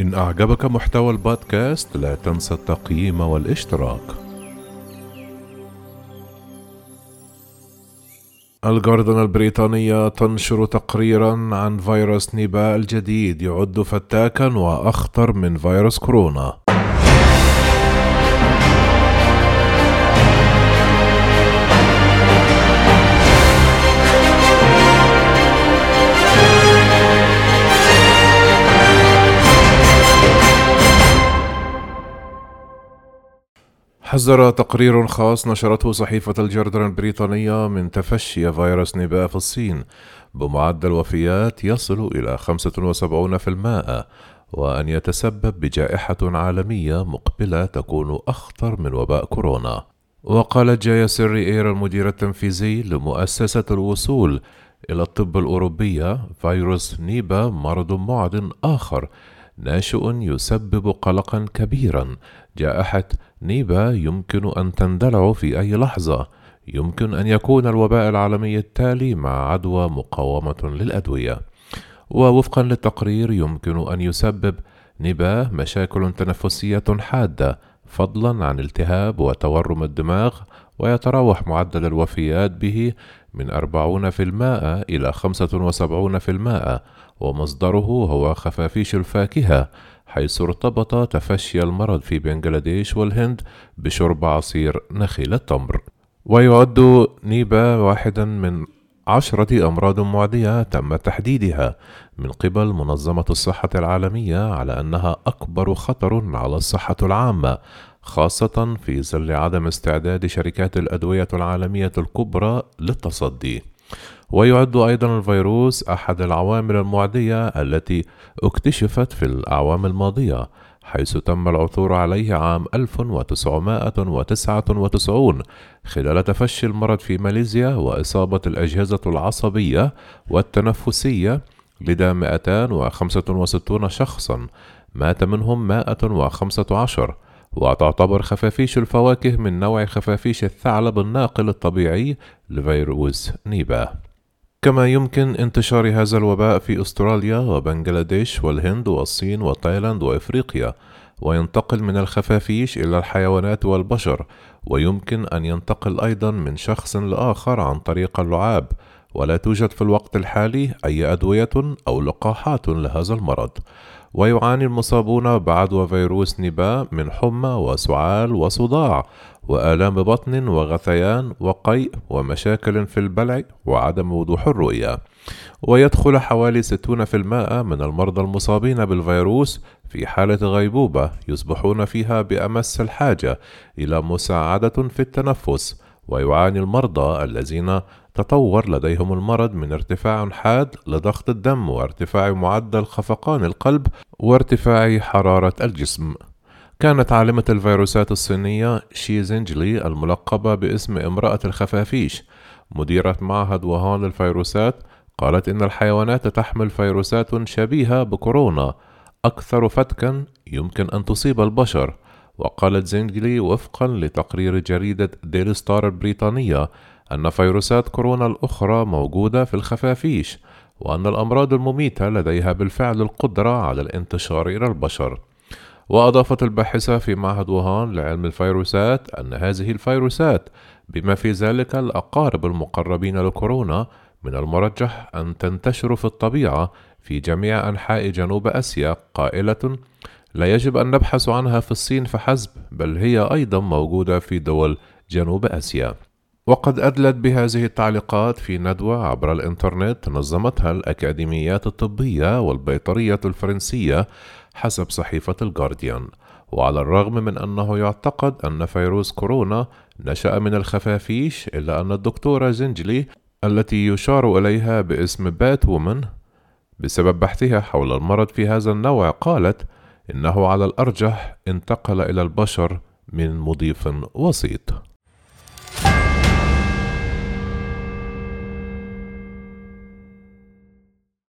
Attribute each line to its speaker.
Speaker 1: إن أعجبك محتوى البودكاست لا تنسى التقييم والاشتراك. الجاردن البريطانية تنشر تقريرا عن فيروس نيبا الجديد يعد فتاكا وأخطر من فيروس كورونا. حذر تقرير خاص نشرته صحيفة الغارديان البريطانية من تفشي فيروس نيبا في الصين بمعدل وفيات يصل إلى 75% وأن يتسبب بجائحة عالمية مقبلة تكون أخطر من وباء كورونا. وقالت جايا سيري إير المدير التنفيذي لمؤسسة الوصول إلى الطب الأوروبية فيروس نيبا مرض معد آخر ناشئ يسبب قلقا كبيرا. جائحة نيبا يمكن أن تندلع في أي لحظة. يمكن أن يكون الوباء العالمي التالي مع عدوى مقاومة للأدوية. ووفقا للتقرير يمكن أن يسبب نيبا مشاكل تنفسية حادة فضلا عن التهاب وتورم الدماغ ويتراوح معدل الوفيات به من 40% إلى 75% ومصدره هو خفافيش الفاكهة حيث ارتبط تفشي المرض في بنغلاديش والهند بشرب عصير نخيل التمر. ويعد نيبا واحدا من عشرة أمراض معدية تم تحديدها من قبل منظمة الصحة العالمية على أنها أكبر خطر على الصحة العامة خاصة في ظل عدم استعداد شركات الأدوية العالمية الكبرى للتصدي. ويعد أيضا الفيروس أحد العوامل المعدية التي اكتشفت في الأعوام الماضية حيث تم العثور عليه عام 1999 خلال تفشي المرض في ماليزيا وإصابة الأجهزة العصبية والتنفسية لدى 265 شخصا مات منهم 115 وتعتبر خفافيش الفواكه من نوع خفافيش الثعلب الناقل الطبيعي لفيروس نيبا. كما يمكن انتشار هذا الوباء في أستراليا وبنغلاديش والهند والصين وتايلاند وإفريقيا وينتقل من الخفافيش إلى الحيوانات والبشر ويمكن أن ينتقل أيضا من شخص لآخر عن طريق اللعاب ولا توجد في الوقت الحالي أي أدوية أو لقاحات لهذا المرض. ويعاني المصابون بعدوى فيروس نبا من حمى وسعال وصداع وآلام بطن وغثيان وقيء ومشاكل في البلع وعدم وضوح الرؤية. ويدخل حوالي 60% من المرضى المصابين بالفيروس في حالة غيبوبة يصبحون فيها بأمس الحاجة إلى مساعدة في التنفس. ويعاني المرضى الذين تطور لديهم المرض من ارتفاع حاد لضغط الدم وارتفاع معدل خفقان القلب وارتفاع حرارة الجسم. كانت عالمة الفيروسات الصينية شي زينجلي الملقبة باسم امرأة الخفافيش. مديرة معهد وهان للفيروسات قالت إن الحيوانات تحمل فيروسات شبيهة بكورونا. أكثر فتكًا يمكن أن تصيب البشر. وقالت زينجلي وفقا لتقرير جريدة ديلي ستار البريطانية أن فيروسات كورونا الأخرى موجودة في الخفافيش وأن الأمراض المميتة لديها بالفعل القدرة على الانتشار إلى البشر. وأضافت الباحثة في معهد ووهان لعلم الفيروسات أن هذه الفيروسات بما في ذلك الأقارب المقربين لكورونا من المرجح أن تنتشر في الطبيعة في جميع أنحاء جنوب آسيا قائلة لا يجب أن نبحث عنها في الصين فحسب بل هي أيضا موجودة في دول جنوب آسيا. وقد أدلت بهذه التعليقات في ندوة عبر الإنترنت نظمتها الأكاديميات الطبية والبيطرية الفرنسية حسب صحيفة الجارديان وعلى الرغم من أنه يعتقد أن فيروس كورونا نشأ من الخفافيش إلا أن الدكتورة زنجلي التي يشار إليها باسم بات وومن بسبب بحثها حول المرض في هذا النوع قالت إنه على الأرجح انتقل إلى البشر من مضيف وسيط.